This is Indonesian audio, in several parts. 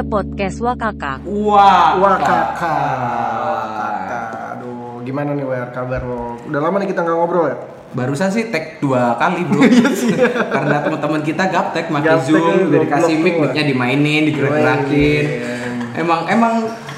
gue podcast Wakakak. Wah, kakak. Aduh, gimana nih Wer kabar lo? Udah lama nih kita nggak ngobrol ya? Barusan sih tag dua kali bro Karena teman-teman kita gaptek pakai Gaptek zoom Udah dikasih mic, mic-nya dimainin, digerak-gerakin Mainin. Emang, emang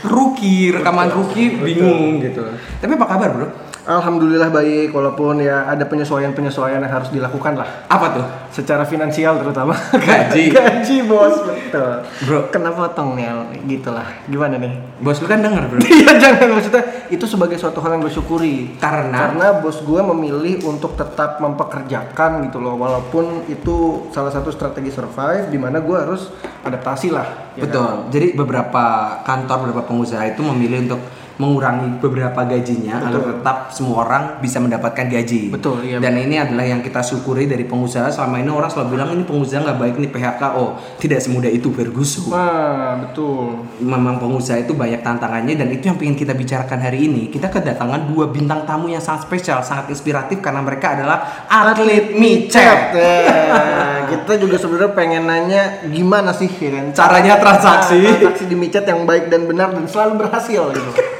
rookie, rekaman rookie bingung gitu Tapi apa kabar bro? Alhamdulillah baik, walaupun ya ada penyesuaian-penyesuaian yang harus dilakukan lah. Apa tuh? Secara finansial terutama. Gaji. Gaji bos, betul. Bro. Kena potong nih, gitu lah. Gimana nih? Bos lu kan denger bro Iya jangan maksudnya itu sebagai suatu hal yang gue syukuri Karena? karena bos gue memilih untuk tetap mempekerjakan gitu loh walaupun itu salah satu strategi survive di mana gue harus adaptasi lah ya kan? Betul. Jadi beberapa kantor, beberapa pengusaha itu memilih untuk mengurangi beberapa gajinya agar tetap semua orang bisa mendapatkan gaji. Betul, iya. Dan ini adalah yang kita syukuri dari pengusaha. Selama ini orang selalu bilang ini pengusaha nggak baik, ini PHK. Oh, tidak semudah itu Ferguson. Nah betul Memang pengusaha itu banyak tantangannya dan itu yang ingin kita bicarakan hari ini. Kita kedatangan dua bintang tamu yang sangat spesial, sangat inspiratif karena mereka adalah atlet micet. Nah, kita juga sebenarnya pengen nanya gimana sih ya kan? Caranya transaksi. Transaksi di micet yang baik dan benar dan selalu berhasil gitu.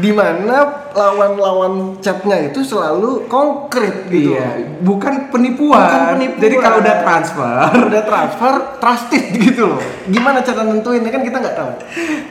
Di mana lawan-lawan chatnya itu selalu konkret gitu. Iya, bukan penipuan. Bukan penipuan. Jadi kalau udah transfer, udah transfer trusted gitu loh. Gimana cara nentuinnya kan kita nggak tahu.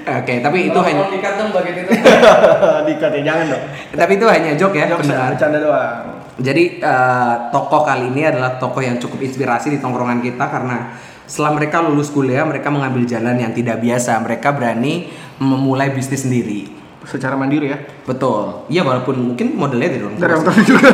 Oke, tapi itu hanya dikat dong bagian itu. Dikat ya jangan dong. tapi itu hanya joke ya, Jokes ya, pendengar. bercanda doang. Jadi eh, tokoh kali ini adalah tokoh yang cukup inspirasi di tongkrongan kita karena setelah mereka lulus kuliah, mereka mengambil jalan yang tidak biasa. Mereka berani memulai bisnis sendiri. Secara mandiri ya. Betul. Iya walaupun mungkin modelnya dari orang tua. Dari juga.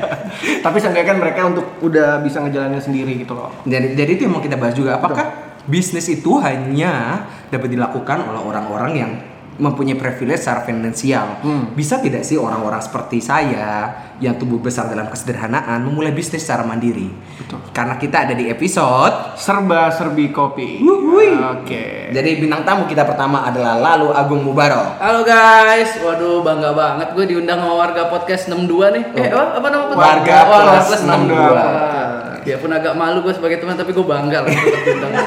Tapi seenggaknya kan mereka untuk udah bisa ngejalanin sendiri gitu loh. Jadi, jadi itu yang mau kita bahas juga. Apakah bisnis itu hanya dapat dilakukan oleh orang-orang yang mempunyai privilege secara finansial? Hmm. Bisa tidak sih orang-orang seperti saya yang tumbuh besar dalam kesederhanaan memulai bisnis secara mandiri? Betul. Karena kita ada di episode. Serba serbi kopi. Oke. Jadi bintang tamu kita pertama adalah Lalu Agung Mubarok. Halo guys, waduh bangga banget gue diundang sama warga podcast 62 nih. Eh, apa, apa nama podcast? Warga Warga Plus Plus 62. 62. Ya pun agak malu gue sebagai teman tapi gue bangga lah.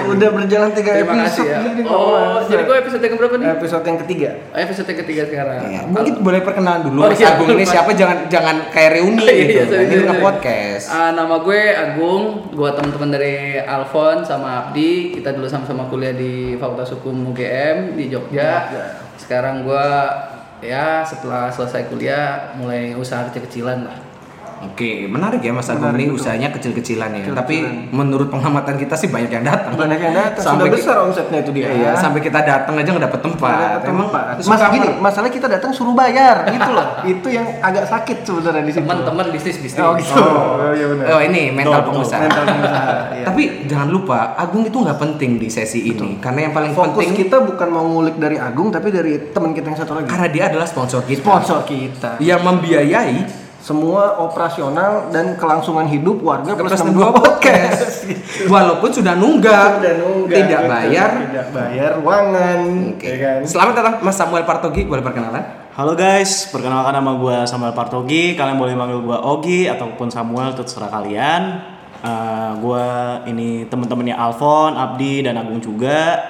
Udah berjalan tiga Terima episode kasih ya. Oh, jadi gue episode yang berapa nih? episode yang ketiga. Oh, episode yang ketiga sekarang. Ya, mungkin boleh perkenalan dulu Oh, Mas iya, Agung ini siapa jangan jangan kayak reuni iya, gitu. iya, sorry, ini sorry, sorry. podcast. Ah, nama gue Agung, gue teman-teman dari Alfon sama Abdi. Kita dulu sama-sama kuliah di Fakultas Hukum UGM di Jogja. Sekarang gue ya setelah selesai kuliah mulai usaha kecil-kecilan lah. Oke, menarik ya Mas Agung ini usahanya kecil-kecilan ya. Tapi menurut pengamatan kita sih banyak yang datang. Banyak yang datang. Sampai Sudah besar omsetnya itu dia. Iya, sampai kita datang aja nggak dapet tempat. Nggak dapet Emang tempat. Mas gini, masalah kita datang suruh bayar gitu loh. itu yang agak sakit sebenarnya di situ. Teman-teman bisnis-bisnis. Oh gitu. Oh, iya benar. Oh ini mental Betul, pengusaha. Mental pengusaha. iya. Tapi jangan lupa Agung itu nggak penting di sesi ini karena yang paling Fokus penting kita bukan mau ngulik dari Agung tapi dari teman kita yang satu lagi. karena dia adalah sponsor kita Sponsor kita. yang membiayai Semua operasional dan kelangsungan hidup warga plus, plus 62 62 podcast. Walaupun sudah nunggak, Sudah nunggak, tidak betul. bayar. tidak bayar ruangan, Oke. ya kan? Selamat datang Mas Samuel Partogi, boleh perkenalan? Halo guys, perkenalkan nama gue Samuel Partogi. Kalian boleh manggil gue Ogi ataupun Samuel, itu terserah kalian. Uh, gue ini temen-temennya Alfon, Abdi, dan Agung juga.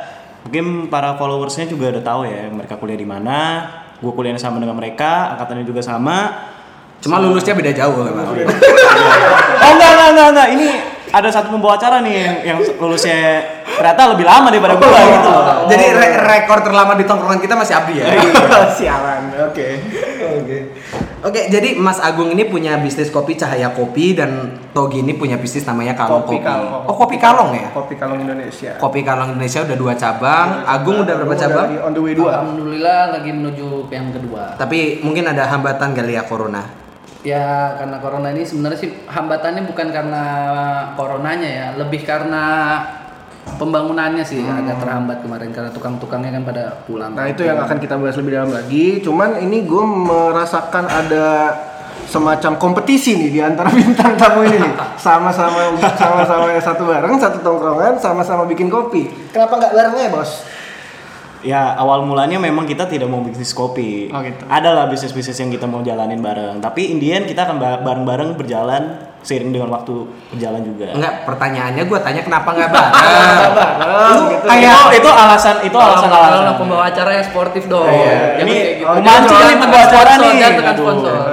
Mungkin para followersnya juga udah tahu ya mereka kuliah di mana. Gue kuliahnya sama dengan mereka, angkatannya juga sama. Cuma lulusnya beda jauh memang. Oh enggak, enggak, enggak, enggak. Ini ada satu pembawa acara nih yang, yang lulusnya ternyata lebih lama daripada gue gitu loh. Jadi re- rekor terlama di tongkrongan kita masih Abdi ya. Sialan. Oke. Oke. Oke, jadi Mas Agung ini punya bisnis kopi Cahaya Kopi dan Togi ini punya bisnis namanya Kalong Kopi. Kopi Kalong. Oh, Kopi Kalong ya? Kopi Kalong Indonesia. Kopi Kalong Indonesia udah dua cabang. Agung udah berapa cabang? dari on the way 2. Alhamdulillah lagi menuju yang kedua. Tapi mungkin ada hambatan kali ya corona. Ya karena corona ini sebenarnya sih hambatannya bukan karena coronanya ya, lebih karena pembangunannya sih agak terhambat kemarin karena tukang-tukangnya kan pada pulang. Nah itu yang akan kita bahas lebih dalam lagi. Cuman ini gue merasakan ada semacam kompetisi nih di antara bintang tamu ini nih. Sama-sama sama-sama satu bareng, satu tongkrongan, sama-sama bikin kopi. Kenapa nggak bareng ya bos? Ya awal mulanya memang kita tidak mau bisnis kopi. Oh, gitu. Ada lah bisnis-bisnis yang kita mau jalanin bareng. Tapi Indian kita akan ba- bareng-bareng berjalan seiring dengan waktu berjalan juga. Enggak, pertanyaannya gue tanya kenapa nggak bareng? Bareng, gitu. Kayak itu, itu alasan itu alasan Kalau alasan. kalau pembawa acara yang sportif dong. Iya. Ini kayak gitu. memancing Jangan nih pembawa acara nih. Oh, iya,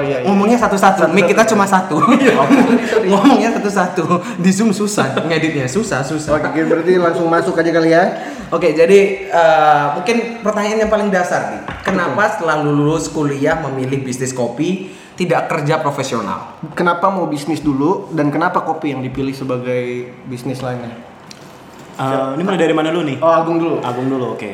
iya. Ngomongnya satu-satu, mic kita cuma satu. Ngomongnya satu-satu, di zoom susah ngeditnya, susah susah. Oke, berarti langsung masuk aja kali ya. Oke, jadi eh, mungkin pertanyaan yang paling dasar nih, kenapa setelah lulus kuliah memilih bisnis kopi tidak kerja profesional? Kenapa mau bisnis dulu dan kenapa kopi yang dipilih sebagai bisnis lainnya? Eh, ini mulai dari mana dulu nih? Oh, Agung dulu. Agung dulu, oke.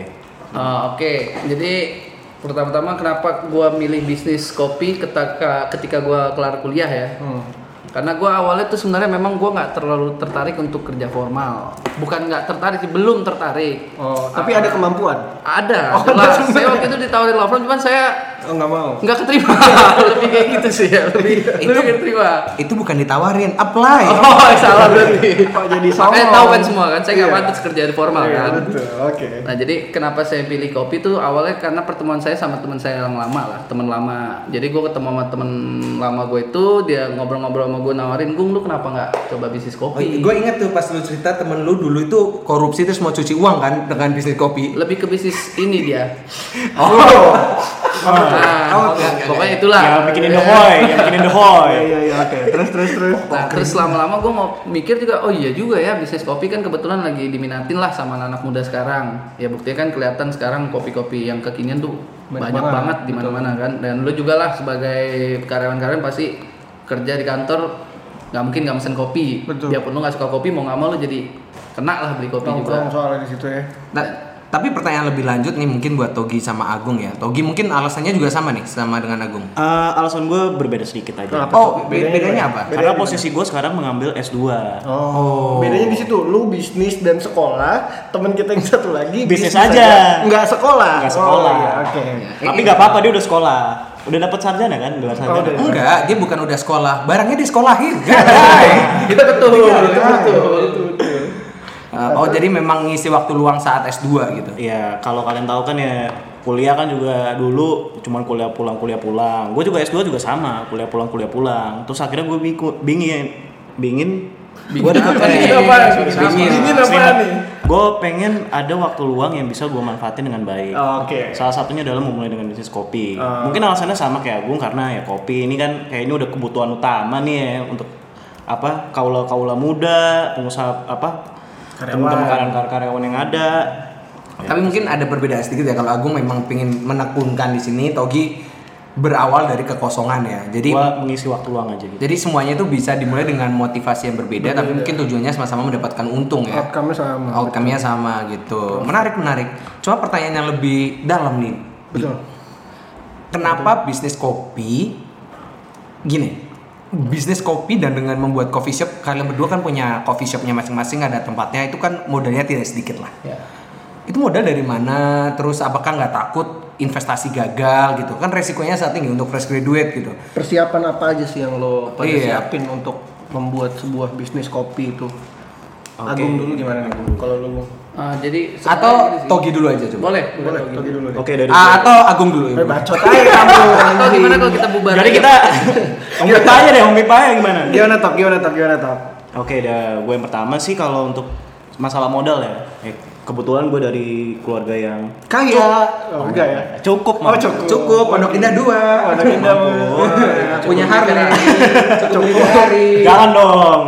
Ah, Oke, jadi pertama-tama kenapa gua milih bisnis kopi ketika ketika gua kelar kuliah ya? Hmm. Karena gua awalnya tuh sebenarnya memang gua nggak terlalu tertarik untuk kerja formal. Bukan nggak tertarik, sih, belum tertarik. Oh, tapi ada kemampuan. Ada, Oh, jelas. ada Saya waktu itu ditawarin law firm, cuman saya Oh, nggak mau. nggak keterima. lebih kayak gitu sih ya, lebih Itu- lebih keterima. Itu bukan ditawarin, apply. Oh, salah berarti. Kok jadi Makanya songong? tahu kan semua kan, saya nggak Iya. pantas kerja di formal Iya, kan. betul. Oke. Nah jadi kenapa saya pilih kopi tuh awalnya karena pertemuan saya sama teman saya yang lama lah, teman lama. Jadi gue ketemu sama teman lama gue itu, dia ngobrol-ngobrol sama gue nawarin, Gung lu kenapa nggak coba bisnis Oh, kopi? gue inget tuh pas lu cerita temen lu dulu itu korupsi terus mau cuci uang kan dengan bisnis kopi. Lebih ke bisnis ini dia. Oh. Oke, pokoknya itulah. Yang bikinin the hoy, yang bikinin the hoy. Iya, iya, iya, oke. Terus, terus, terus. Nah, terus lama-lama gue mau mikir juga, oh iya juga ya bisnis kopi kan kebetulan lagi diminatin lah sama anak muda sekarang. Ya buktinya kan kelihatan sekarang kopi-kopi yang kekinian tuh Banyak banyak, banget, banget di mana-mana kan. Dan lu juga lah sebagai karyawan-karyawan pasti kerja di kantor nggak mungkin nggak mesen kopi. Betul. Biarpun lu nggak suka kopi mau nggak mau lu jadi kena lah beli kopi juga. Nongkrong soalnya di situ ya. Nah, tapi pertanyaan lebih lanjut nih mungkin buat Togi sama Agung ya. Togi mungkin alasannya juga sama nih sama dengan Agung. Eh, alasan gue berbeda sedikit aja. Kenapa? Oh, tuh? be- bedanya apa? Bedanya Karena di posisi gue sekarang mengambil S2. Oh. Bedanya di situ, lu bisnis dan sekolah, temen kita yang satu lagi Bisnis aja. Nggak sekolah. Nggak sekolah. Oh, iya, oke. Tapi nggak apa-apa dia udah sekolah. Udah dapat sarjana kan, gelar sarjana. udah. Enggak, dia bukan udah sekolah, barangnya disekolahin. Itu betul, itu betul. Uh, oh, jadi memang ngisi waktu luang saat S2 gitu. Iya, kalau kalian tahu kan ya kuliah kan juga dulu cuman kuliah pulang kuliah pulang. Gue juga S2 juga sama, kuliah pulang kuliah pulang. Terus akhirnya gue bingin bingin Gua ada apa nih? nih? Apa? Bingin. Bingin apa nih? Gue pengen ada waktu luang yang bisa gue manfaatin dengan baik. Oke. Salah satunya adalah memulai dengan bisnis kopi. Ah. Mungkin alasannya sama kayak Agung karena ya kopi ini kan kayaknya udah kebutuhan utama nih ya untuk apa kaula kaula muda, pengusaha apa Karyawan. teman-teman karyawan karyawan yang ada. Tapi mungkin ada perbedaan sedikit ya kalau Agung memang pengen menekunkan di sini, Togi berawal dari kekosongan ya. Jadi Gue mengisi waktu luang aja gitu. jadi semuanya itu bisa dimulai dengan motivasi yang berbeda, tapi mungkin tujuannya sama-sama mendapatkan untung ya. Outcome-nya sama. Outcome-nya sama gitu. Menarik menarik. Cuma pertanyaan yang lebih dalam nih. Betul. Kenapa bisnis kopi gini? Bisnis kopi dan dengan membuat coffee shop, kalian berdua kan punya coffee shopnya masing-masing ada tempatnya itu kan modalnya tidak sedikit lah. Ya. Itu modal dari mana? Terus apakah nggak takut investasi gagal gitu? Kan resikonya saat tinggi untuk fresh graduate gitu. Persiapan apa aja sih yang lo pada Iya. siapin untuk membuat sebuah bisnis kopi itu? Oke. Agung dulu gimana nih? Kalau lu Ah, jadi Atau sih. Togi dulu aja coba. Boleh, boleh, Togi. Togi dulu deh. Oke dari Ah, atau Agung dulu. Ya. bacot aja kamu. Atau gimana kalau kita bubar? Jadi kita Om Pipa aja deh, Om Pipa aja gimana? Gimana tok? Gimana tok? Gimana tok? Oke, dah gue yang pertama sih kalau untuk masalah modal ya. eh, kebetulan gue dari keluarga yang Kaya. Oh, enggak ya? cukup, Oh, Mam. cukup. Cukup, Pondok Indah dua. Pondok Indah. Punya Harley. Cukup. Jangan dong.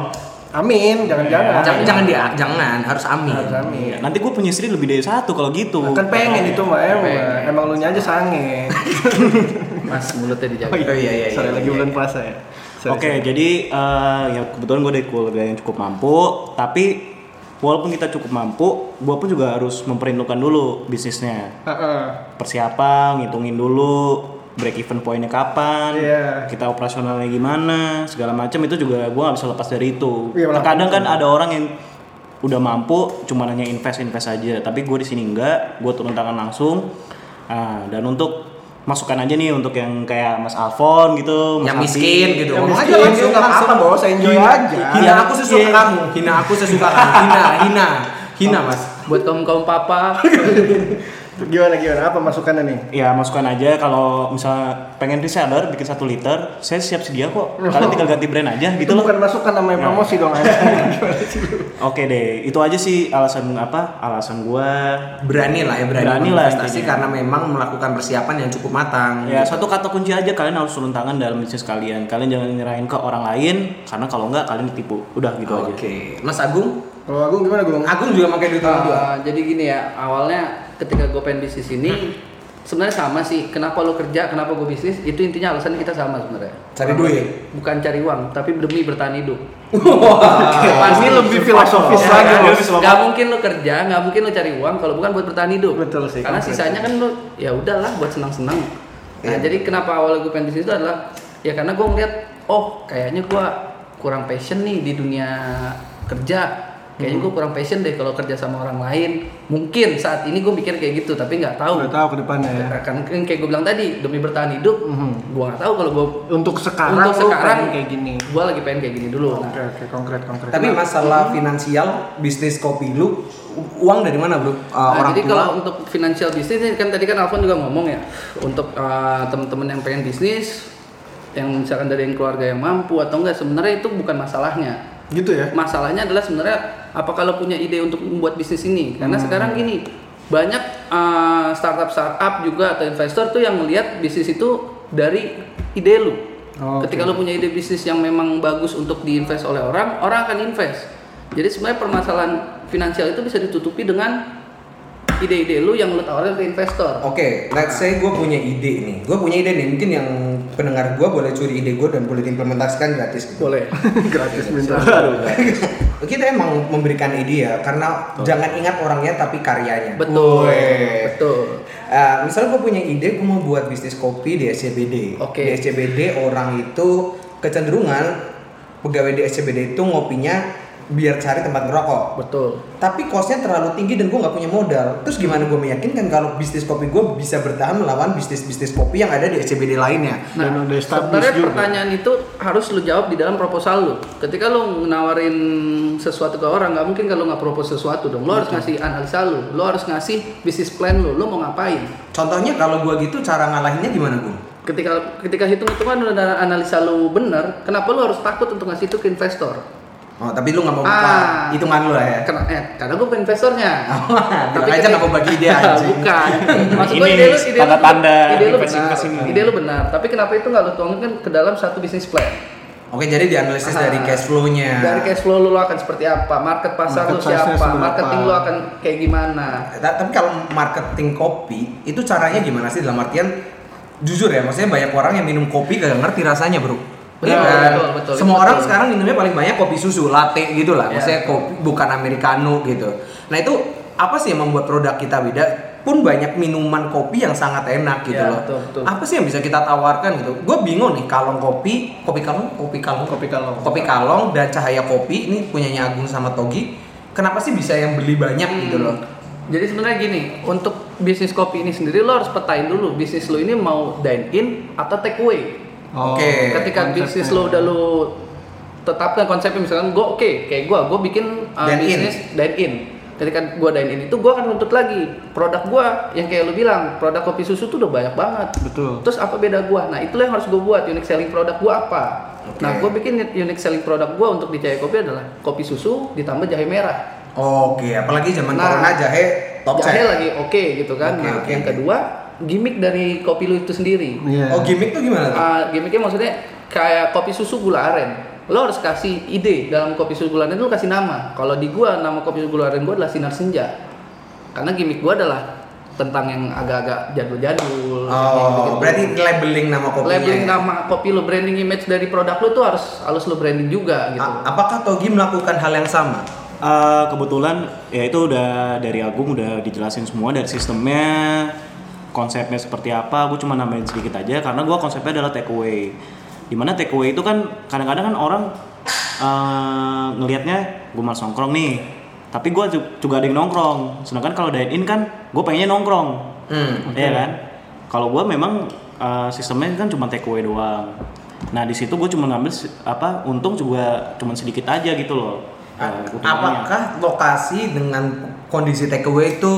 Amin, jangan-jangan. Jangan jangan dia, jangan harus amin. Harus amin. Nanti gue punya istri lebih dari satu kalau gitu. Kan pengen itu mah emang. Pengen. Emang lu nya aja sange. Mas mulutnya dijaga. Oh iya iya iya. Sorry iya, lagi iya. bulan puasa ya. Oke, sorry. jadi eh, ya kebetulan gue dari keluarga yang cukup mampu, tapi walaupun kita cukup mampu, gue pun juga harus memperhitungkan dulu bisnisnya. Heeh. Persiapan, ngitungin dulu break even pointnya kapan, Iya. kita operasionalnya gimana, segala macam itu juga gue nggak bisa lepas dari itu. Iya, lah. Terkadang kan ada orang yang udah mampu, cuma hanya invest invest aja, tapi gue di sini enggak, gue turun tangan langsung. Nah, dan untuk masukan aja nih untuk yang kayak Mas Alfon gitu, Mas Yang miskin gitu. Yang Ngomong aja miskin, langsung nggak apa-apa, bos, enjoy Hina- aja. Hina aku sesuka Iya. kamu. Hina aku sesuka kamu. Hina, hina. Hina, Mas. Buat kaum kaum papa, Gimana gimana? Apa masukannya nih? Ya masukkan aja kalau misalnya pengen reseller bikin satu liter, saya siap sedia kok. Kalian tinggal ganti brand aja Itu gitu loh. bukan masukan namanya Ya. promosi dong. Oke deh, itu aja sih alasan apa? Alasan gua Berani lah ya, berani, Berani lah investasi karena memang melakukan persiapan yang cukup matang. Ya satu kata kunci aja kalian harus turun tangan dalam bisnis kalian. Kalian jangan nyerahin ke orang lain karena kalau enggak kalian ditipu. Udah gitu aja. Oke, Mas Agung, Kalau Agung gimana Gung? Agung juga pakai duit orang tua. Uh, jadi gini ya, awalnya ketika gue pengen bisnis ini sebenarnya sama sih. Kenapa lo kerja, kenapa gue bisnis? Itu intinya alasan kita sama sebenarnya. Cari duit. Bukan cari uang, tapi demi bertahan hidup. Ini lebih filosofis Ya, lagi kan? filosofis. Gak mungkin lo kerja, gak mungkin lo cari uang kalau bukan buat bertahan hidup. Betul sih, Karena sisanya kan lo ya udahlah buat senang-senang. Nah Iya. jadi kenapa awalnya gue pengen bisnis itu adalah ya karena gue ngeliat oh kayaknya gue kurang passion nih di dunia kerja. Kayaknya Hmm. gue kurang passion deh kalau kerja sama orang lain. Mungkin saat ini gue mikir kayak gitu, tapi nggak tahu. Udah tahu ke depannya ya. Kan kayak gue bilang tadi demi bertahan hidup, Mhm. gue nggak tahu kalau gue Untuk sekarang untuk sekarang kayak gini. gue lagi pengen kayak gini dulu. Nah, Oke oke konkret konkret. Tapi masalah finansial bisnis kopi lu uang dari mana, Bro? Uh, Nah, orang jadi tua. kalau untuk financial bisnis ini kan tadi kan Alfon juga ngomong ya untuk uh, teman-teman yang pengen bisnis yang misalkan dari yang keluarga yang mampu atau enggak sebenarnya itu bukan masalahnya. Gitu ya? Masalahnya adalah sebenarnya apa kalau punya ide untuk membuat bisnis ini karena Hmm. sekarang gini banyak uh, startup-startup juga atau investor tuh yang melihat bisnis itu dari ide lu. Oke. Ketika lu punya ide bisnis yang memang bagus untuk diinvest oleh orang, orang akan invest. Jadi sebenarnya permasalahan finansial itu bisa ditutupi dengan ide-ide lu yang lu tawarin ke investor. Oke, let's say gue punya ide nih. Gue punya ide nih. Mungkin yang pendengar gue boleh curi ide gue dan boleh diimplementasikan gratis. Gitu. Boleh. Gratis minta. Kita emang memberikan ide ya, karena jangan ingat orangnya tapi karyanya. Betul. Weh. Betul. Eh, misalnya gue punya ide, gue mau buat bisnis kopi di SCBD. Oke. Di SCBD orang itu kecenderungan pegawai di SCBD itu ngopinya biar cari tempat ngerokok. Betul. Tapi costnya terlalu tinggi dan gue nggak punya modal. Terus gimana gue meyakinkan kalau bisnis kopi gue bisa bertahan melawan bisnis-bisnis kopi yang ada di SCBD lainnya? Dan udah established sebenarnya juga. pertanyaan itu harus lu jawab di dalam proposal lu. Ketika lu nawarin sesuatu ke orang, nggak mungkin kalau nggak propose sesuatu dong. Lu harus ngasih analisa lu, lu harus ngasih bisnis plan lu, lu mau ngapain. Contohnya kalau gue gitu cara ngalahinnya gimana gue? Ketika ketika hitung-hitungan udah analisa lu bener, kenapa lu harus takut untuk ngasih itu ke investor? Oh tapi lu nggak mau buka Ah. hitungan lu lah ya? Karena, eh, karena gue bukan investornya. Bilang aja nggak mau bagi ide anjing. Bukan. Maksud gue Ini ide lu, ide lu, tanda-tanda ide lu benar. Ide lu benar. Tapi kenapa itu nggak lu tuangkan ke dalam satu bisnis plan? Oke jadi dianalisis Ah. dari cash flow-nya. Dari cash flow lu, lu akan seperti apa? Market pasar lu Market size-nya siapa? seberapa? Marketing lu akan kayak gimana? Ta- Tapi kalau marketing kopi itu caranya gimana sih dalam artian jujur ya, maksudnya banyak orang yang minum kopi gak ngerti rasanya bro. Betul, Iya kan? betul, betul, Semua itu orang betul. sekarang minumnya paling banyak kopi susu, latte gitu lah. Iya. Maksudnya kopi bukan americano gitu. Nah itu apa sih yang membuat produk kita beda? Pun banyak minuman kopi yang sangat enak gitu Iya, loh. betul, betul. Apa sih yang bisa kita tawarkan gitu? Gue bingung nih kalong kopi, kopi kalong, kopi kalong, Kopi kalong. kopi kalong dan cahaya kopi ini punyanya Agung sama Togi. Kenapa sih bisa yang beli banyak gitu loh? Jadi sebenarnya gini, untuk bisnis kopi ini sendiri lo harus petain dulu bisnis lo ini mau dine in atau take away. Oke. Ketika konsepnya. bisnis lo udah lo tetapkan konsepnya misalkan gue oke kayak gue gue bikin uh, Dine in. bisnis dine in. Ketika gue dine in itu gue akan nuntut lagi produk gue yang kayak lo bilang produk kopi susu tuh udah banyak banget. Betul. Terus apa beda gue? Nah itulah yang harus gue buat unique selling produk gue apa? Oke. Nah gue bikin unique selling produk gue untuk di Cahaya Kopi adalah kopi susu ditambah jahe merah. Oke, apalagi zaman Nah, corona jahe top jahe set. lagi oke gitu kan. Oke, nah, oke, yang kedua gimmick dari kopi lu itu sendiri. Iya. Oh, gimmick tuh gimana tuh? Ah, gimmicknya maksudnya kayak kopi susu gula aren. Lo harus kasih ide dalam kopi susu gula aren itu lo kasih nama. Kalau di gua nama kopi susu gula aren gua adalah sinar senja. Karena gimmick gua adalah tentang yang agak-agak jadul-jadul. Oh, berarti labeling nama kopinya. labeling ya? nama kopi lo, branding image dari produk lo tuh harus harus lo branding juga gitu. A- apakah Togi melakukan hal yang sama? Eh, kebetulan ya itu udah dari Agung udah dijelasin semua dari sistemnya konsepnya seperti apa gue cuma nambahin sedikit aja karena gue konsepnya adalah take away di mana take away itu kan kadang-kadang kan orang eh, ngelihatnya gue malas nongkrong nih. Tapi gue juga ada yang nongkrong. Sedangkan kalau dine in kan gue pengennya nongkrong. Hmm. Iya kan? Kalau gue memang eh, sistemnya kan cuma take away doang. Nah di situ gue cuma ngambil apa untung juga cuma sedikit aja gitu loh A- keuntungannya. apakah lokasi dengan kondisi takeaway itu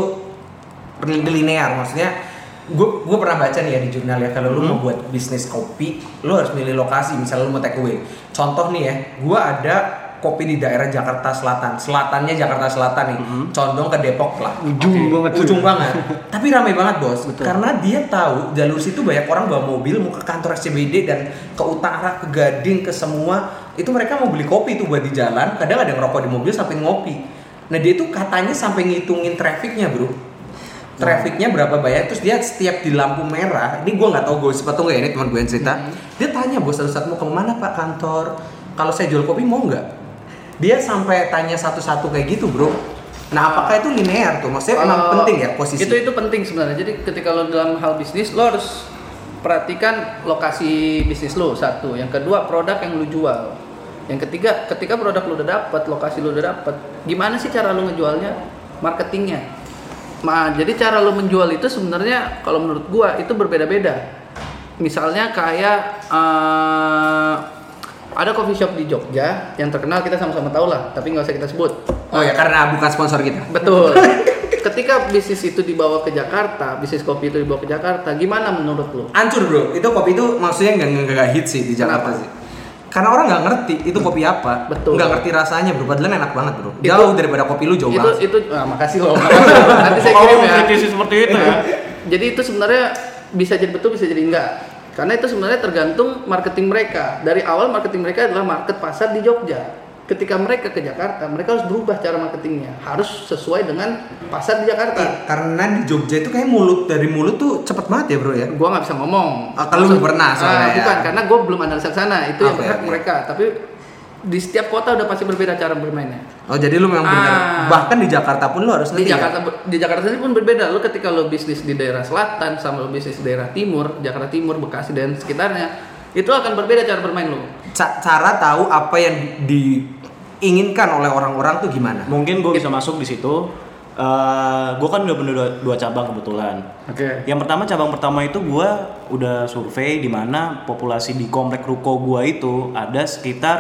linear? Maksudnya gue gue pernah baca nih ya di jurnal ya kalau lu mau buat bisnis kopi lu harus milih lokasi. Misalnya lu mau take away. Contoh nih ya gue ada kopi di daerah Jakarta Selatan. Selatannya Jakarta Selatan nih. Condong ke Depok lah. Ujung banget tuh. ujung banget. Tapi ramai banget bos. Karena dia tahu jalur situ banyak orang bawa mobil mau ke kantor SCBD dan ke utara ke Gading ke semua. Itu mereka mau beli kopi tuh buat di jalan. Kadang ada yang ngerokok di mobil sampai ngopi. Nah dia tuh katanya sampai ngitungin trafficnya bro trafficnya berapa banyak terus dia setiap di lampu merah ini gua nggak tahu gue sepatu nggak ya, ini teman gue yang cerita dia tanya bos satu saat mau ke mana pak kantor kalau saya jual kopi mau nggak dia sampai tanya satu-satu kayak gitu bro nah apakah itu linear tuh maksudnya emang Uh, penting ya posisi Itu itu penting sebenarnya. Jadi ketika lo dalam hal bisnis lo harus perhatikan lokasi bisnis lo satu. Yang kedua produk yang lo jual. Yang ketiga ketika produk lo udah dapet, lokasi lo udah dapet, gimana sih cara lo ngejualnya? Marketingnya. Nah, jadi cara lo menjual itu sebenarnya kalau menurut gua itu berbeda-beda. Misalnya kayak eh, ada coffee shop di Jogja yang terkenal kita sama-sama tahu lah, tapi nggak usah kita sebut. oh ya karena bukan sponsor kita Betul. Ketika bisnis itu dibawa ke Jakarta, bisnis kopi itu dibawa ke Jakarta, gimana menurut lo? hancur bro itu kopi itu maksudnya nggak nggak hit sih di Jakarta Kenapa? sih karena orang nggak ngerti itu kopi apa Betul. nggak ngerti rasanya bro padahal enak banget bro Itu- jauh daripada kopi lu jauh itu banget itu ah, makasih loh. makasih loh. Nanti saya kirim Oh, ya. kritisi seperti itu ya. Jadi itu sebenarnya bisa jadi betul bisa jadi enggak. Karena itu sebenarnya tergantung marketing mereka. Dari awal marketing mereka adalah market pasar di Jogja. Ketika mereka ke Jakarta, mereka harus berubah cara marketingnya. Harus sesuai dengan pasar di Jakarta. Iya, karena di Jogja itu kayak mulut dari mulut tuh cepet banget ya bro ya gua nggak bisa ngomong. Ah, kalau lu Maksud- pernah soalnya Ah, ya. bukan karena gua belum analisa ke sana. Itu yang Oke, berhak oke. mereka. Tapi di setiap kota udah pasti berbeda cara bermainnya. oh jadi lu memang benar Ah. bahkan di Jakarta pun lu harus Di ngerti ya? Jakarta di Jakarta sendiri pun berbeda. Lo ketika lo bisnis di daerah selatan sama lo bisnis di daerah timur, Jakarta Timur, Bekasi dan sekitarnya, itu akan berbeda cara bermain lo. Ca- cara tahu apa yang diinginkan oleh orang-orang tuh gimana Mungkin gue bisa masuk di situ. Eh gue kan udah punya dua, dua cabang kebetulan. Oke. Yang pertama cabang pertama itu gue udah survei di mana populasi di komplek ruko gue itu ada sekitar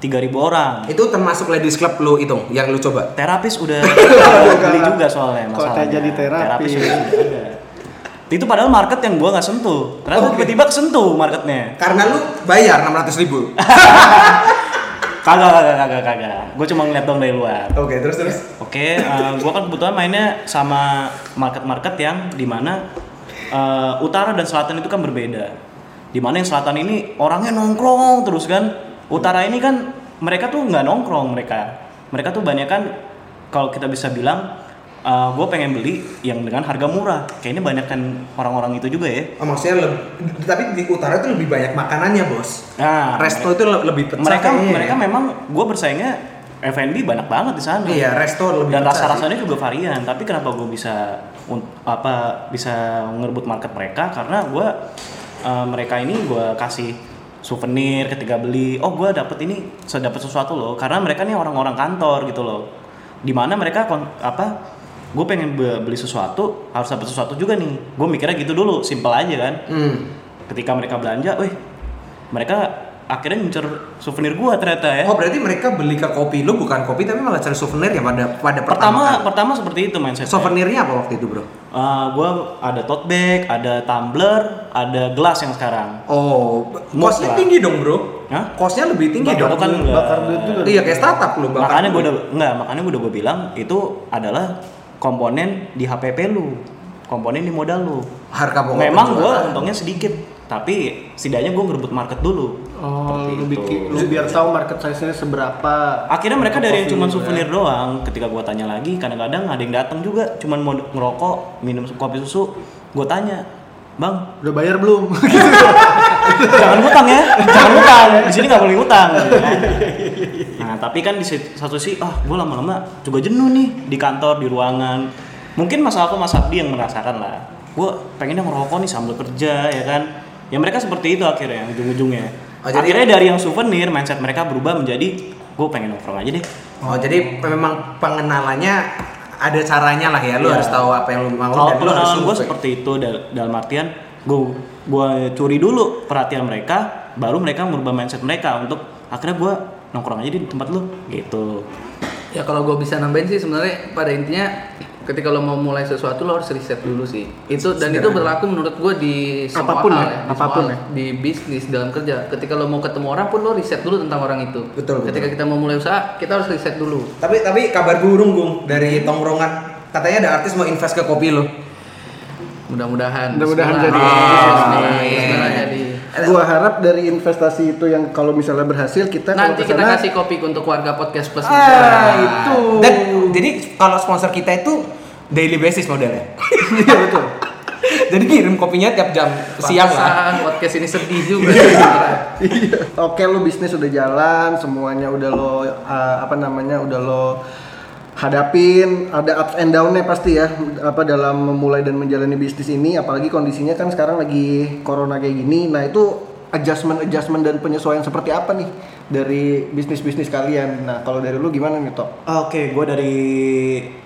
3.000 orang. itu termasuk ladies club lu itu yang lu coba Terapis udah beli juga soalnya masalahnya. kayak jadi terapis? udah ada. Itu padahal market yang gua nggak sentuh. Ternyata Oke. tiba-tiba kesentuh marketnya. karena lu bayar 600 ribu Kagak, kagak, kagak, kagak. Gue cuma ngeliat dong dari luar. oke terus terus Oke, eh, gua kan kebetulan mainnya sama market-market yang di mana eh, utara dan selatan itu kan berbeda. Di mana yang selatan ini orangnya nongkrong terus kan. Utara ini kan mereka tuh nggak nongkrong mereka. Mereka tuh banyak kan kalau kita bisa bilang gue pengen beli yang dengan harga murah. Kayaknya banyak kan orang-orang itu juga ya. oh, maksudnya lebih, tapi di utara itu lebih banyak makanannya bos Nah, resto itu le- lebih pecah mereka kayaknya ya. mereka memang gue bersaingnya F&B banyak banget di sana. iya resto lebih dan pecah rasa sih. rasanya juga varian tapi kenapa gue bisa apa bisa ngerebut market mereka karena gue eh, mereka ini gue kasih souvenir ketika beli oh gue dapet ini dapet sesuatu loh karena mereka nih orang-orang kantor gitu loh di mana mereka kon- apa gue pengen be- beli sesuatu harus dapat sesuatu juga nih gue mikirnya gitu dulu simple aja kan hmm. ketika mereka belanja wih mereka akhirnya ngincer souvenir gue ternyata ya Oh berarti mereka beli ke kopi lu bukan kopi tapi malah cari souvenir ya pada pada pertama, pertama kali. pertama seperti itu mindset Souvenirnya apa waktu itu bro? Uh, gue ada tote bag, ada tumbler, ada gelas yang sekarang. Oh, kosnya tinggi dong bro. Hah? Kosnya lebih tinggi Bakar dong. kan bakar duit juga. Iya kayak startup lu bakar. makanya gue dulu. udah enggak, makanya gue udah gue bilang itu adalah komponen di HPP lu, komponen di modal lu. harga pokok. Memang gue untungnya sedikit, tapi setidaknya gue ngerebut market dulu. Oh, lu, itu. bikin, lu biar tahu market size-nya seberapa. Akhirnya mereka dari yang cuma lu ya. souvenir doang. Ketika gue tanya lagi, kadang-kadang ada yang datang juga, cuman mau ngerokok, minum kopi susu. Gue tanya, bang, Udah bayar belum? jangan ngutang ya. Jangan ngutang. Di sini nggak boleh ngutang. Gitu kan. nah tapi kan di satu sisi ah gue lama-lama juga jenuh nih di kantor di ruangan. Mungkin masalah aku mas Abdi yang merasakan lah. Gue pengennya ngerokok nih sambil kerja ya kan? Ya mereka seperti itu akhirnya ujung-ujungnya. Oh, jadi- akhirnya dari yang souvenir mindset mereka berubah menjadi gue pengen nongkrong aja deh. Oh jadi memang pengenalannya ada caranya lah ya. Lu Iya. harus tahu apa yang lu mau Kalau dan lu harus gue seperti itu dal- dalam artian gue gue curi dulu perhatian mereka, baru mereka merubah mindset mereka untuk akhirnya gue nongkrong aja di tempat lu gitu. Ya kalau gue bisa nambahin sih sebenarnya pada intinya ketika lo mau mulai sesuatu lo harus riset dulu sih. Itu dan itu berlaku menurut gue di semua Apa pun hal ya, ya, di apa pun semua- ya. di bisnis dalam kerja. Ketika lo mau ketemu orang pun lo riset dulu tentang orang itu. Betul, Ketika kita mau mulai usaha kita harus riset dulu. Tapi tapi kabar burung Gung dari tongkrongan katanya ada artis mau invest ke kopi lo. Mudah-mudahan. Mudah-mudahan jadi. Bismillah. Gua harap dari investasi itu yang kalau misalnya berhasil kita kalau Nanti kesana- kita kasih kopi untuk warga podcast plus. Ah, itu. Dan jadi kalau sponsor kita itu daily basis modelnya. Iya betul. jadi kirim kopinya tiap jam siang lah. Podcast ini sedih juga. sebenarnya. Iya. Oke lu bisnis udah jalan, semuanya udah lo uh, apa namanya udah lo hadapin, ada ups and down-nya pasti ya apa dalam memulai dan menjalani bisnis ini apalagi kondisinya kan sekarang lagi corona kayak gini. Nah, itu adjustment adjustment dan penyesuaian seperti apa nih dari bisnis-bisnis kalian. Nah, kalau dari lu gimana nih, Tok? Oke, gue dari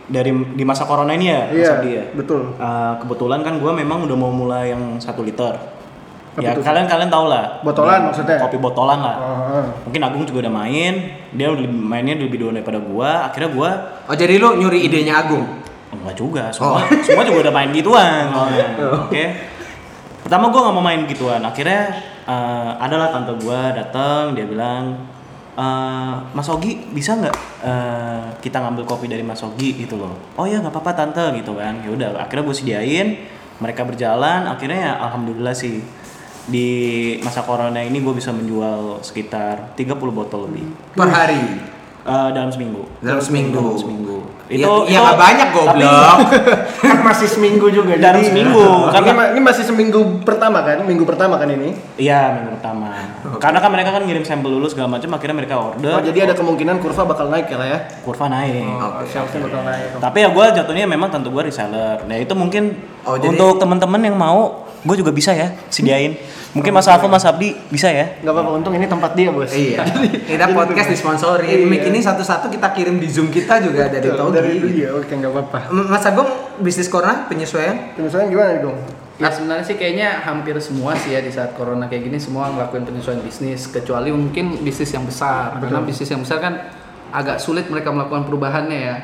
dari di masa corona ini ya, Iya, Abdi ya. betul. Eh, kebetulan kan gue memang udah mau mulai yang satu liter. Ya tuh? kalian kalian tau lah. Botolan Di- maksudnya? Kopi botolan lah. Ah, Mungkin Agung juga udah main, dia lebih- mainnya lebih dulu daripada gua. Akhirnya gua Oh jadi lu nyuri idenya Agung. enggak juga, semua semua juga udah main gituan. Oke. Pertama gua nggak mau main gituan. Akhirnya eh, adalah tante gua datang, dia bilang "Eh, Mas Ogi bisa nggak eh, kita ngambil kopi dari Mas Ogi gitu loh. Oh ya nggak apa-apa tante gitu kan. Ya udah, akhirnya gue sediain. Mereka berjalan, akhirnya ya alhamdulillah sih di masa corona ini gue bisa menjual sekitar 30 botol lebih Per hari. Eh, dalam seminggu. Dalam seminggu. Dalam seminggu. Itu Itu- ya itu- nggak banyak goblok. kan masih seminggu juga. Dalam jadi- seminggu, Ini, karena- ini masih seminggu pertama kan? Minggu pertama kan ini? Iya minggu pertama. Karena kan mereka kan ngirim sampel dulu segala macam, akhirnya mereka order. Oh, jadi ada kemungkinan kurva bakal naik ya lah ya? kurva naik. Oh, shelfnya bakal naik. Tapi ya gue jatuhnya memang tentu gue reseller. Nah itu mungkin Oh, jadi- untuk teman-teman yang mau, gue juga bisa ya sediain. Mungkin Mas Alfa, Mas Abdi bisa ya. Nggak apa-apa, untung ini tempat dia bos. Iya. Kita podcast disponsori. Iya. Mic ini satu-satu kita kirim di Zoom kita juga ada di Betul, Togi. dari dia, oke nggak apa-apa. Mas Agung bisnis corona penyesuaian? Misalnya gimana Gong? Ya sebenarnya sih kayaknya hampir semua sih ya di saat corona kayak gini semua ngelakuin penyesuaian bisnis kecuali mungkin bisnis yang besar karena bisnis yang besar kan agak sulit mereka melakukan perubahannya ya.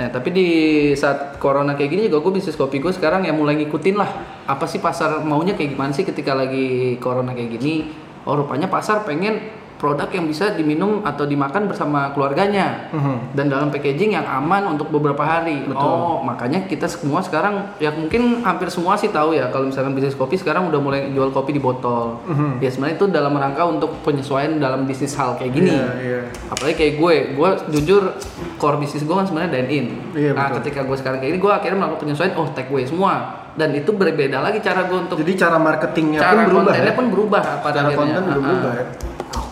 Nah tapi di saat corona kayak gini juga gue bisnis kopi gue sekarang ya mulai ngikutin lah apa sih pasar maunya kayak gimana sih ketika lagi corona kayak gini. Oh rupanya pasar pengen produk yang bisa diminum atau dimakan bersama keluarganya dan dalam packaging yang aman untuk beberapa hari. Oh, makanya kita semua sekarang ya mungkin hampir semua sih tahu ya kalau misalkan bisnis kopi sekarang udah mulai jual kopi di botol. Ya sebenarnya itu dalam rangka untuk penyesuaian dalam bisnis hal kayak gini. Iya, iya. Apalagi kayak gue, gue jujur core bisnis gue kan sebenarnya dine in. Iya, nah, betul. ketika gue sekarang kayak gini, gue akhirnya melakukan penyesuaian, oh take away semua. Dan itu berbeda lagi cara gue untuk Jadi cara marketingnya cara pun berubah kontennya ya? pun berubah pada Cara akhirnya. konten Ah, berubah ah. ya?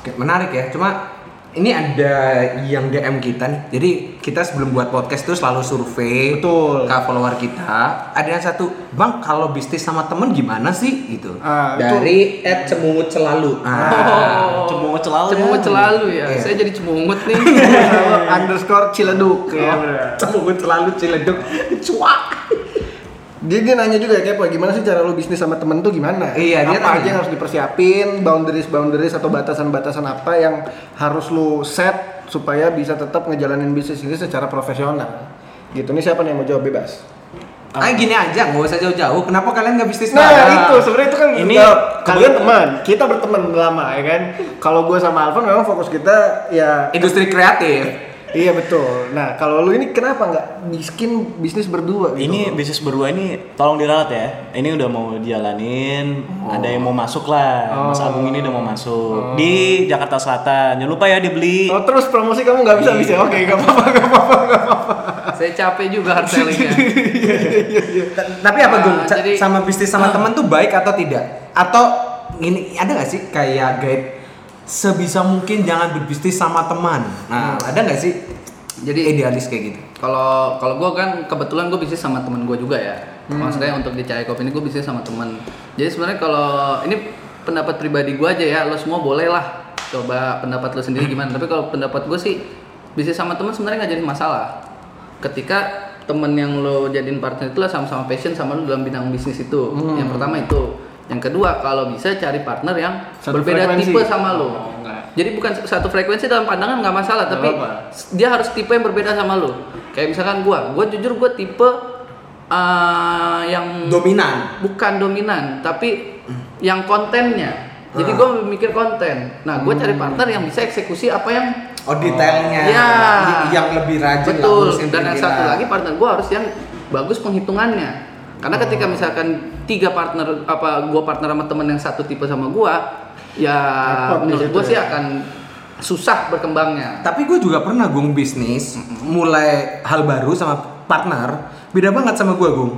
Oke, menarik ya. Cuma ini ada yang DM kita nih. Jadi kita sebelum buat podcast tuh selalu survei Betul. ke follower kita. Ada yang satu, Bang, kalau bisnis sama temen gimana sih? Gitu. Ah, itu- Dari Ed Cemungut Selalu. Ah. Oh, Cemungut selalu ya. Cemungut selalu ya. Iya. Saya jadi cemungut nih. underscore ciledug ya. Cemungut Selalu Ciledug. Cuak. Dia, dia nanya juga ya Kepo, gimana sih cara lu bisnis sama temen tuh gimana? Iya, dia apa tanya. aja yang harus dipersiapin, boundaries boundaries atau batasan-batasan apa yang harus lu set supaya bisa tetap ngejalanin bisnis ini secara profesional. Gitu nih siapa nih yang mau jawab bebas? Ah gini aja, nggak usah jauh-jauh. Kenapa kalian nggak bisnis Nah bareng? itu sebenarnya itu kan Ini kalian teman, kita berteman lama ya kan. Kalau gue sama Alvan memang fokus kita ya industri kreatif. Iya betul. Nah kalau lu ini kenapa nggak bikin bisnis berdua gitu? Ini bisnis berdua ini tolong diralat ya. Ini udah mau dijalanin, ada yang mau masuk lah. Mas Agung ini udah mau masuk di Jakarta Selatan. Jangan lupa ya dibeli. Oh terus promosi kamu nggak bisa bisa? Oke nggak apa-apa nggak apa-apa nggak apa-apa. Saya capek juga hard sellingnya. Ta- Tapi apa Ah, Gung? Ca- jadi- sama bisnis sama teman tuh baik atau tidak? Atau gini ada nggak sih kayak guide sebisa mungkin jangan berbisnis sama teman. Nah, ada nggak sih? Jadi idealis kayak gitu. Kalau kalau gue kan kebetulan gue bisnis sama teman gue juga ya. Maksudnya untuk di Cahaya Kopi ini gue bisnis sama teman. Jadi sebenarnya kalau ini pendapat pribadi gue aja ya, lo semua boleh lah coba pendapat lo sendiri gimana. Tapi kalau pendapat gue sih bisnis sama teman sebenarnya nggak jadi masalah. Ketika temen yang lo jadiin partner itu lah sama-sama passion sama lo dalam bidang bisnis itu. Yang pertama itu. Yang kedua, kalau bisa cari partner yang Satu berbeda frekuensi. tipe sama lo. Oh, enggak. Jadi bukan satu frekuensi dalam pandangan nggak masalah, Nggak tapi apa-apa. dia harus tipe yang berbeda sama lo. Kayak misalkan gua, gua jujur gua tipe uh, yang Dominan. bukan dominan, tapi yang kontennya. Jadi gua mikir konten. Nah, gua cari partner yang bisa eksekusi apa yang Oh detailnya. Ya. Yang lebih rajin lah Betul. ngurusin Dan yang satu lagi partner gue harus yang bagus penghitungannya. Karena ketika misalkan tiga partner apa gue partner sama temen yang satu tipe sama gue, ya Repot menurut gue sih ya. akan susah berkembangnya. Tapi gue juga pernah gung bisnis, mulai hal baru sama partner, beda banget sama gue gung.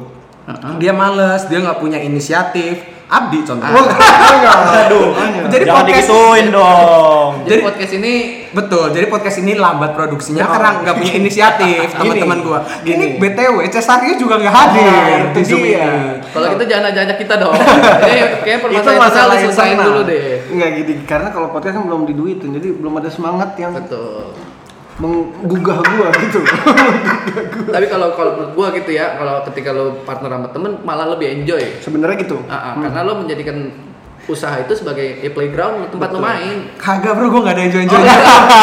Dia males, dia nggak punya inisiatif. Abdi contoh. Oh, enggak. Aduh. Jadi Jangan podcast digituin dong. Jadi, Jadi- podcast ini Betul, jadi podcast ini lambat produksinya Oh. karena nggak punya inisiatif teman-teman gua. gini. Ini BTW Cesario juga nggak hadir Oh, di itu Zoom ini. kalau gitu jangan ajak kita dong. Jadi kayak itu permasalahan masalah internal diselesain internal. dulu deh. Enggak gitu, karena kalau podcast kan belum diduitin, jadi belum ada semangat yang Betul. Menggugah gua gitu. Tapi kalau kalau menurut gua gitu ya, kalau ketika lo partner sama temen malah lebih enjoy. Sebenarnya gitu. Ah, ah, Karena lo menjadikan usaha itu sebagai a playground tempat lo main. Kagak bro, gua nggak ada enjoy enjoy.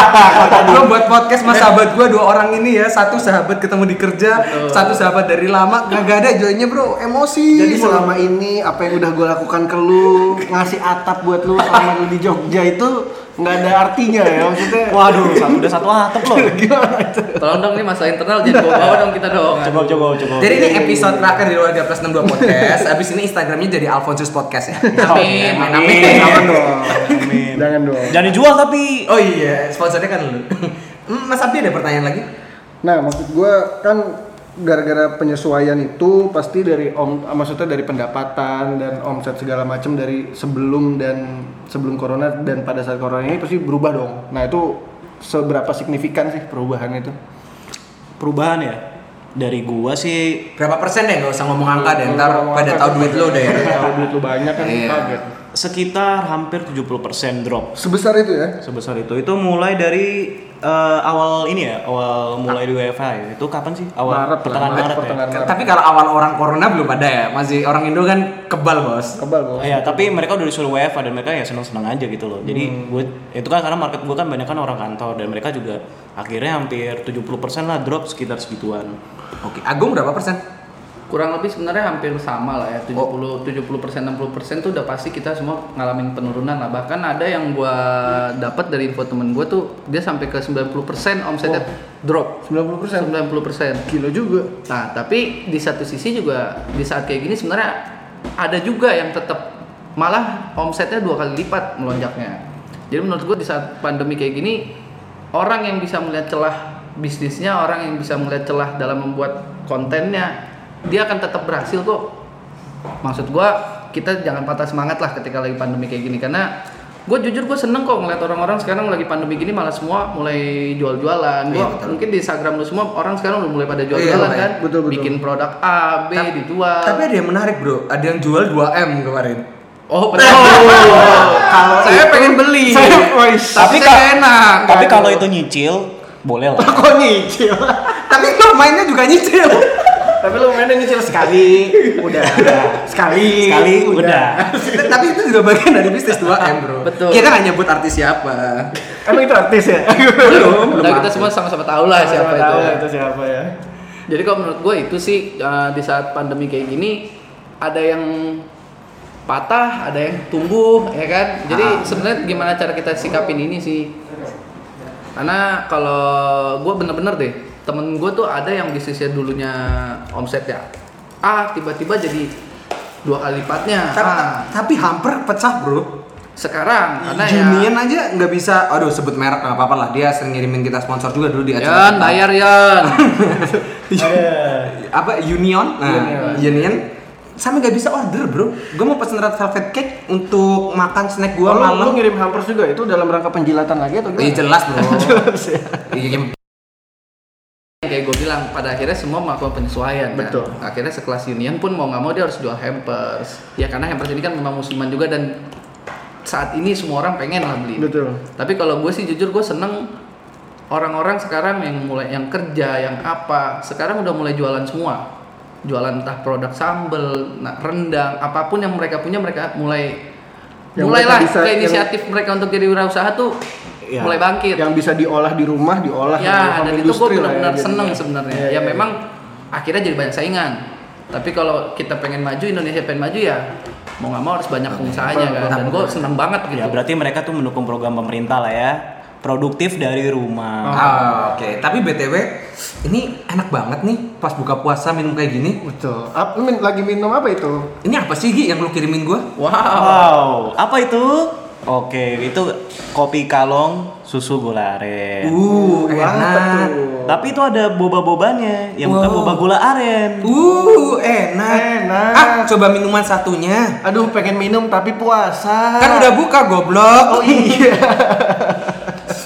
gua buat podcast sama sahabat gua dua orang ini ya, satu sahabat ketemu di kerja, satu sahabat dari lama, kagak ada enjoynya bro, emosi. Jadi selama ini apa yang udah gue lakukan ke lu ngasih atap buat lu selama lu di Jogja itu nggak ada artinya ya maksudnya. Waduh, satu udah satu atap loh. Gimana itu? Tolong dong ini masalah internal jangan bawa bawa dong kita dong. Coba coba coba. Jadi ini episode terakhir di Warga Plus 62 Podcast. Abis ini Instagramnya jadi Alfonsus Podcast ya. Amin. Amin. Amin. Jangan dong. Amin. Jangan dong. Jangan dijual tapi Oh iya, sponsornya kan lu. Mas Abdi ada pertanyaan lagi? Nah, maksud gue kan gara-gara penyesuaian itu pasti dari om, maksudnya dari pendapatan dan omset segala macam dari sebelum dan sebelum corona dan pada saat corona ini pasti berubah dong. Nah itu seberapa signifikan sih perubahan itu? perubahan ya. Dari gua sih Berapa persen deh? Gak usah ngomong angka deh, ntar pada tahu duit lo deh. Tahu duit lu banyak kan Iya. kaget. sekitar hampir 70% drop Sebesar itu ya? sebesar itu. Itu mulai dari eh, awal ini ya, awal mulai di WFH ya. Itu kapan sih? Awal Maret pertengahan Maret, Maret, pertengahan ya. Maret. Tapi kalau awal orang corona belum ada ya, masih orang Indo kan kebal bos. Kebal bos. Iya, tapi mereka udah disuruh WFH dan mereka ya seneng-seneng aja gitu loh. Jadi gue itu kan karena market gue kan banyak kan orang kantor dan mereka juga akhirnya hampir 70% lah drop sekitar segituan. Oke, Agung berapa persen? Kurang lebih sebenarnya hampir sama lah ya 70 70 persen 60 persen tuh udah pasti kita semua ngalamin penurunan lah bahkan ada yang gua dapat dari info temen gua tuh dia sampai ke 90 persen omsetnya drop 90%. 90 persen Gila juga. Nah, tapi di satu sisi juga di saat kayak gini sebenarnya ada juga yang tetap malah omsetnya dua kali lipat melonjaknya. Jadi menurut gue di saat pandemi kayak gini orang yang bisa melihat celah bisnisnya, orang yang bisa melihat celah dalam membuat kontennya, dia akan tetap berhasil kok. Maksud gue kita jangan patah semangat lah ketika lagi pandemi kayak gini karena gue jujur gue seneng kok ngeliat orang-orang sekarang lagi pandemi gini malah semua mulai jual-jualan. Gue Iya, mungkin di Instagram lu semua orang sekarang udah mulai pada Iya, jual-jualan Pak. kan, Betul, betul. bikin produk A, B Tapi- dijual. Tapi ada yang menarik bro, ada yang jual 2M kemarin. oh betul. Kalau saya itu- pengen beli. Saya- tapi Tapi saya enak. Tapi kalau itu nyicil boleh lah. Kok nyicil? Tapi lo mainnya juga nyicil. Tapi lu mainnya nyicil sekali, udah. Sekali, Sekali udah. Tapi itu juga bagian dari bisnis 2M bro. Betul. Kita nggak nyebut artis siapa. Emang itu artis ya? Belum, belum. Nah, kita semua sama-sama tahu lah siapa itu. Tahu ya. itu siapa ya. Jadi kalau menurut gue itu sih uh, di saat pandemi kayak gini ada yang patah, ada yang tumbuh, ya kan? Jadi Ah. sebenarnya gimana cara kita sikapin ini sih? Karena kalau gue bener-bener deh, temen gue tuh ada yang bisnisnya dulunya omset ya, ah tiba-tiba jadi dua kali lipatnya. Tapi, Ah, tapi hampir pecah bro. sekarang karena ya Union aja nggak bisa. Aduh sebut merek nggak apa-apa lah. Dia sering ngirimin kita sponsor juga dulu di acara. Yan kita. bayar Yan. apa Union? Nah, Union. Sampai nggak bisa order bro. Gue mau pesen red velvet cake untuk makan snack gue lu malam. ngirim hampers juga itu dalam rangka penjilatan lagi atau Iya gimana? jelas bro. Jelas ya. Kayak gue bilang pada akhirnya semua melakukan penyesuaian kan? Betul. akhirnya sekelas Union pun mau nggak mau dia harus jual hampers ya karena hampers ini kan memang musiman juga dan saat ini semua orang pengen lah beli Betul. tapi kalau gue sih jujur gue seneng orang-orang sekarang yang mulai yang kerja yang apa sekarang udah mulai jualan semua jualan entah produk sambel, nah, rendang, apa pun yang mereka punya mereka mulai Yang mulailah mereka bisa- ke yang- inisiatif mereka untuk jadi wirausaha tuh Iya. mulai bangkit. Yang bisa diolah di rumah, diolah di ya, dan itu gue ya, benar-benar jadinya. seneng sebenarnya. Iya, ya iya, memang akhirnya jadi banyak saingan. Tapi kalau kita pengen maju, Indonesia pengen maju ya mau nggak mau harus banyak pengusahanya kan. Dan gue seneng banget gitu. Ya berarti mereka tuh mendukung program pemerintah lah ya. Produktif dari rumah. Ah, Oke, tapi BTW ini enak banget nih pas buka puasa minum kayak gini. Betul. Ap, min- lagi minum apa itu? Ini apa sih Gi yang lu kirimin gua? Wow. Wow, apa itu? Oke, itu kopi kalong susu gula aren. Uh, enak. betul. Tapi itu ada boba-bobanya, yang bukan Wow. boba gula aren. Uh, enak. Enak. Ah, coba minuman satunya. Aduh, pengen minum tapi puasa. Kan udah buka goblok. Oh iya.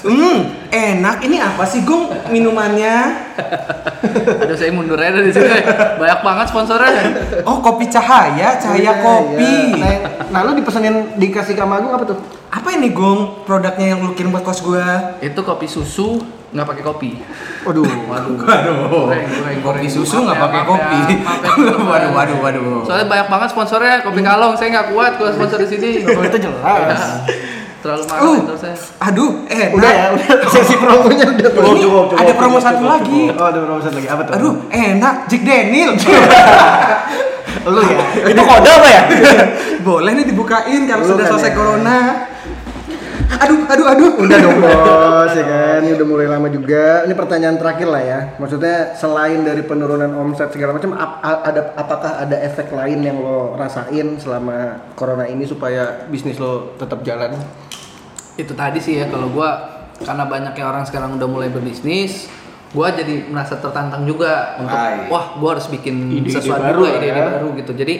Hmm, enak. Ini apa sih, Gung? Minumannya? Aduh saya mundur aja dari sini. Banyak banget sponsornya. Oh, kopi cahaya, cahaya Iya, kopi. iya. Nah, nah, lu dipesenin dikasih ke Ama Agung apa tuh? Apa ini, Gung? Produknya yang lu kirim buat kos gua? Itu kopi susu nggak pakai kopi. Waduh. Waduh. Waduh. Goreng, goreng, Kopi susu nggak ya, pakai kopi. ya, ya, waduh, waduh, waduh. Soalnya banyak banget sponsornya kopi kalong. Saya nggak kuat kalau sponsor di sini. Oh, itu jelas. Terlalu mahal Uh, saya. aduh, enak. Udah ya, udah sesi promonya udah. Ini ada promo satu lagi. Oh, ada promo satu lagi. Apa tuh? Aduh, enak. Jack Daniel. lu ya. Itu kode apa ya? Boleh nih dibukain kalau Lu sudah kan selesai ya. corona. Aduh, aduh, aduh. Udah dong bos, ya kan? Ini udah mulai lama juga. Ini pertanyaan terakhir lah ya. Maksudnya selain dari penurunan omset segala macam, ap- ada apakah ada efek lain yang lo rasain selama corona ini supaya bisnis lo tetap jalan? Itu tadi sih ya kalau gua karena banyaknya orang sekarang udah mulai berbisnis, gua jadi merasa tertantang juga untuk Hai. wah gua harus bikin Ide-ide sesuatu baru ide-ide ya. baru gitu. Jadi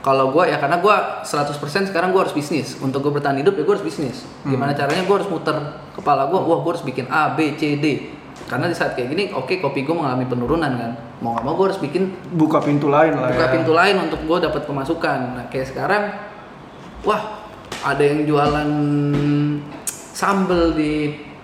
kalau gua ya karena gua 100% sekarang gua harus bisnis. Untuk gua bertahan hidup ya gua harus bisnis. Gimana caranya gua harus muter kepala gua, wah gua harus bikin A, B, C, D. Karena di saat kayak gini, oke kopi gua mengalami penurunan kan. Mau nggak mau gua harus bikin Buka pintu lain lah buka ya. pintu lain untuk gue dapat pemasukan. Nah kayak sekarang, wah ada yang jualan sambel di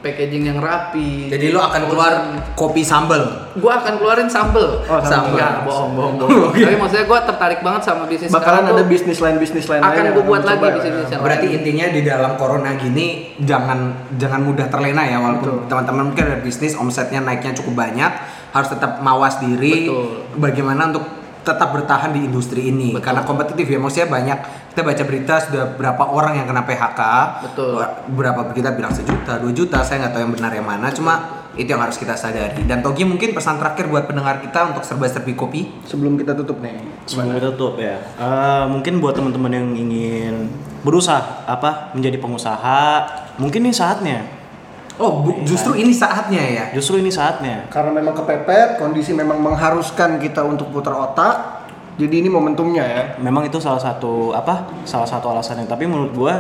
packaging yang rapi. Jadi lo akan keluar kopi sambal. Gue akan keluarin sambel. Oh, sambel. Enggak, bohong, bohong, bohong. Tapi maksudnya gue tertarik banget sama bisnis Bakalan ada bisnis lain bisnis lain Akan lain gua buat lagi ya. bisnis yang Berarti lain. intinya di dalam corona gini jangan jangan mudah terlena ya walaupun teman-teman mungkin ada bisnis omsetnya naiknya cukup banyak harus tetap mawas diri Betul. bagaimana untuk tetap bertahan di industri ini Betul. karena kompetitif ya maksudnya banyak kita baca berita sudah berapa orang yang kena PHK Betul. berapa kita bilang sejuta dua juta saya nggak tahu yang benar yang mana cuma itu yang harus kita sadari dan Togi mungkin pesan terakhir buat pendengar kita untuk serba serbi kopi Sebelum kita tutup nih. Sebelum kita tutup ya. Eh, mungkin buat teman-teman yang ingin berusaha apa menjadi pengusaha, mungkin ini saatnya. Oh bu- justru ini saatnya ya Justru ini saatnya. Karena memang kepepet, kondisi memang mengharuskan kita untuk putar otak. Jadi ini momentumnya ya. Memang itu salah satu apa? Salah satu alasannya. Tapi menurut gua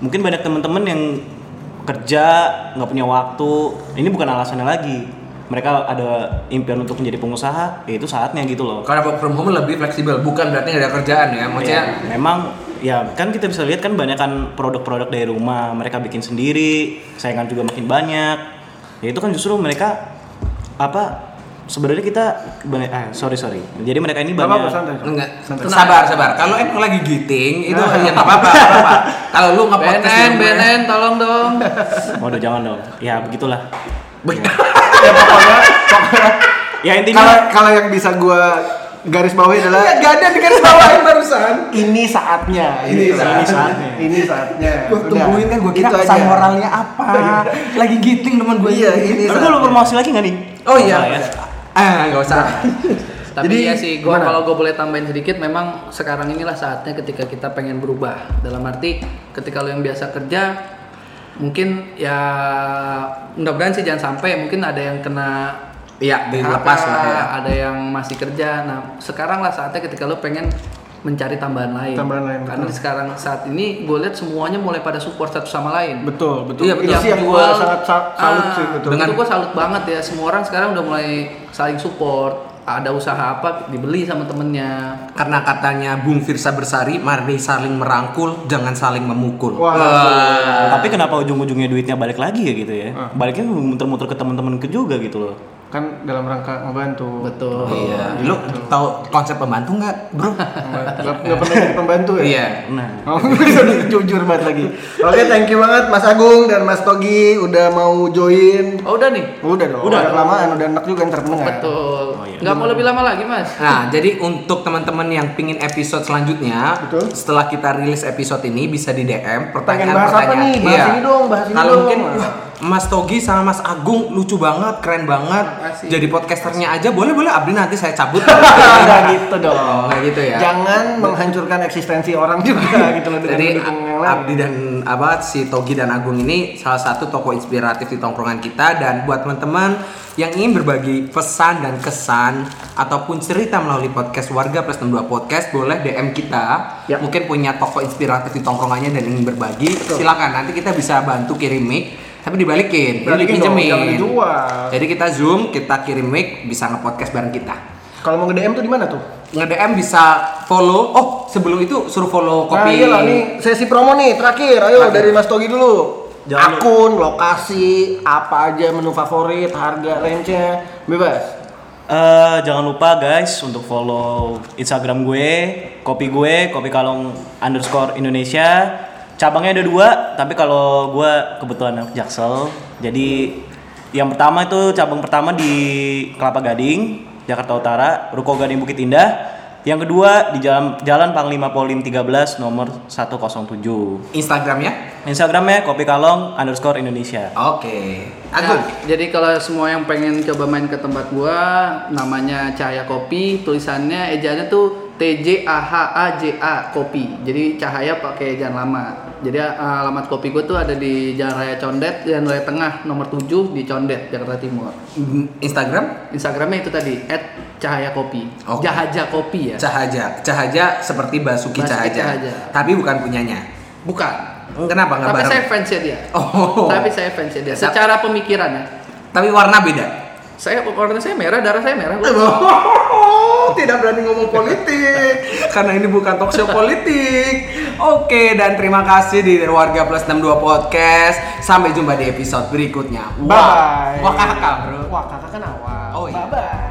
mungkin banyak teman-teman yang kerja nggak punya waktu. Ini bukan alasannya lagi. Mereka ada impian untuk menjadi pengusaha, ya itu saatnya gitu loh. Karena work from home lebih fleksibel, bukan berarti nggak ada kerjaan ya. Maksudnya Ya, memang ya kan kita bisa lihat kan banyak kan produk-produk dari rumah mereka bikin sendiri, saingan juga makin banyak. Ya itu kan justru mereka apa sebenarnya kita banyak eh sorry sorry. Jadi mereka ini banyak apa-apa santai. enggak. Santai. Sabar, sabar. Kalau emang lagi giting itu ya nggak apa-apa, nggak apa-apa. Kalau lu nggak rumah- BNN, tolong dong. Oh, udah jangan dong. Ya begitulah. ya pokoknya, pokoknya Ya kalau intinya kalau yang bisa gua garis bawahi adalah Iya, nggak ada di garis bawahin barusan. ini saatnya. Ini Gitu. saatnya. Ini saatnya. Udah. tungguin kan gue kira Itu pesan aja. moralnya apa. lagi giting teman gue. Iya, ini Tapi gue lu promosi lagi nggak nih? Oh iya. Ya? Ah, nggak usah. Tapi Jadi, ya sih, gua gimana? kalau gue boleh tambahin sedikit, memang sekarang inilah saatnya ketika kita pengen berubah. Dalam arti, ketika lo yang biasa kerja, mungkin ya mudah-mudahan sih jangan sampai mungkin ada yang kena Iya, dilepas lah ya. ada yang masih kerja. Nah, sekarang lah saatnya ketika lo pengen mencari tambahan lain. Tambahan lain, Karena betul. sekarang saat ini gue lihat semuanya mulai pada support satu sama lain. Betul, betul. Iya, Itu betul. sih yang gua sangat sa- salut ah, sih betul. Dengan itu gue salut banget ya. Semua orang sekarang udah mulai saling support. Ada usaha apa dibeli sama temennya. Karena katanya Bung Firsa Bersari, mari saling merangkul, jangan saling memukul. Wah. Wah. Tapi kenapa ujung-ujungnya duitnya balik lagi ya gitu ya? Baliknya muter-muter ke teman-teman ke juga gitu loh. Kan dalam rangka ngebantu. Betul. Iya. Lu tahu konsep pembantu nggak, bro? Nggak pernah jadi pembantu ya? Iya. Nah, Oh, jujur banget lagi. Oke, thank you banget Mas Agung dan Mas Togi udah mau join. Oh udah nih. Udah dong, Udah. udah kelamaan, udah enak juga ntar pendengar. Betul. Oh, iya. Nggak mau lebih lama lagi mas. Nah, jadi untuk teman-teman yang pingin episode selanjutnya, Betul. setelah kita rilis episode ini bisa di DM Pengen bahas apa pertanyaan-pertanyaan. nih? Bahas ini dong, bahas ini Kalau dong. mungkin wah, Mas Togi sama Mas Agung lucu banget, keren banget. Makasih. Jadi podcasternya aja boleh boleh Abdi nanti saya cabut. Nggak gitu dong. Nggak gitu ya. Jangan menghancurkan eksistensi orang juga gitu loh Jadi. Abdi dan apa si Togi dan Agung ini salah satu tokoh inspiratif di tongkrongan kita dan buat teman-teman yang ingin berbagi pesan dan kesan ataupun cerita melalui podcast Warga Plus 62 Podcast boleh DM kita. Ya. Mungkin punya tokoh inspiratif di tongkrongannya dan ingin berbagi, silakan nanti kita bisa bantu kirim mic tapi dibalikin, ini Balikin dong, jangan dijual. Jadi kita zoom, kita kirim mic, bisa nge-podcast bareng kita. Kalau mau nge-DM tuh di mana tuh? Nge-DM bisa follow. Oh, sebelum itu suruh follow Nah, kopi. iya lah nih sesi promo nih terakhir. Ayo Terakhir. dari Mas Togi dulu. Jangan Akun, lokasi, apa aja menu favorit, harga, range-nya, bebas. eh, jangan lupa guys untuk follow Instagram gue, kopi gue, kopi kalong underscore Indonesia. Cabangnya ada dua, tapi kalau gue kebetulan anak Jaksel, jadi yang pertama itu cabang pertama di Kelapa Gading, Jakarta Utara, Ruko Gading Bukit Indah. Yang kedua di Jalan Jalan Panglima Polim 13 nomor 107. Instagramnya? Instagramnya kopi kalong underscore Indonesia. Oke. Agung. Nah, jadi kalau semua yang pengen coba main ke tempat gua, namanya Cahaya Kopi, tulisannya ejaannya tuh T J A H A J A Kopi. Jadi cahaya pakai jangan lama. Jadi uh, alamat kopi gua tuh ada di Jalan Raya Condet, Jalan Raya Tengah nomor 7 di Condet, Jakarta Timur. Mm, Instagram? Instagramnya itu tadi @cahaya kopi. Oke. Jahaja kopi ya. Cahaja. Cahaja seperti Basuki, Basuki Cahaja. Cahaja. Tapi bukan punyanya. Bukan. Kenapa nggak Tapi bareng? saya fansnya dia. Oh. Tapi saya fansnya dia. Secara pemikiran ya. Tapi warna beda. Saya warna saya merah, darah saya merah. gua. Oh, tidak berani ngomong politik karena ini bukan talk show politik. Oke, dan terima kasih di Warga Plus 62 Podcast. Sampai jumpa di episode berikutnya. Bye. Wah, kakak, bro. Wah, kakak kan awal. Oh iya. Ba- Bye-bye.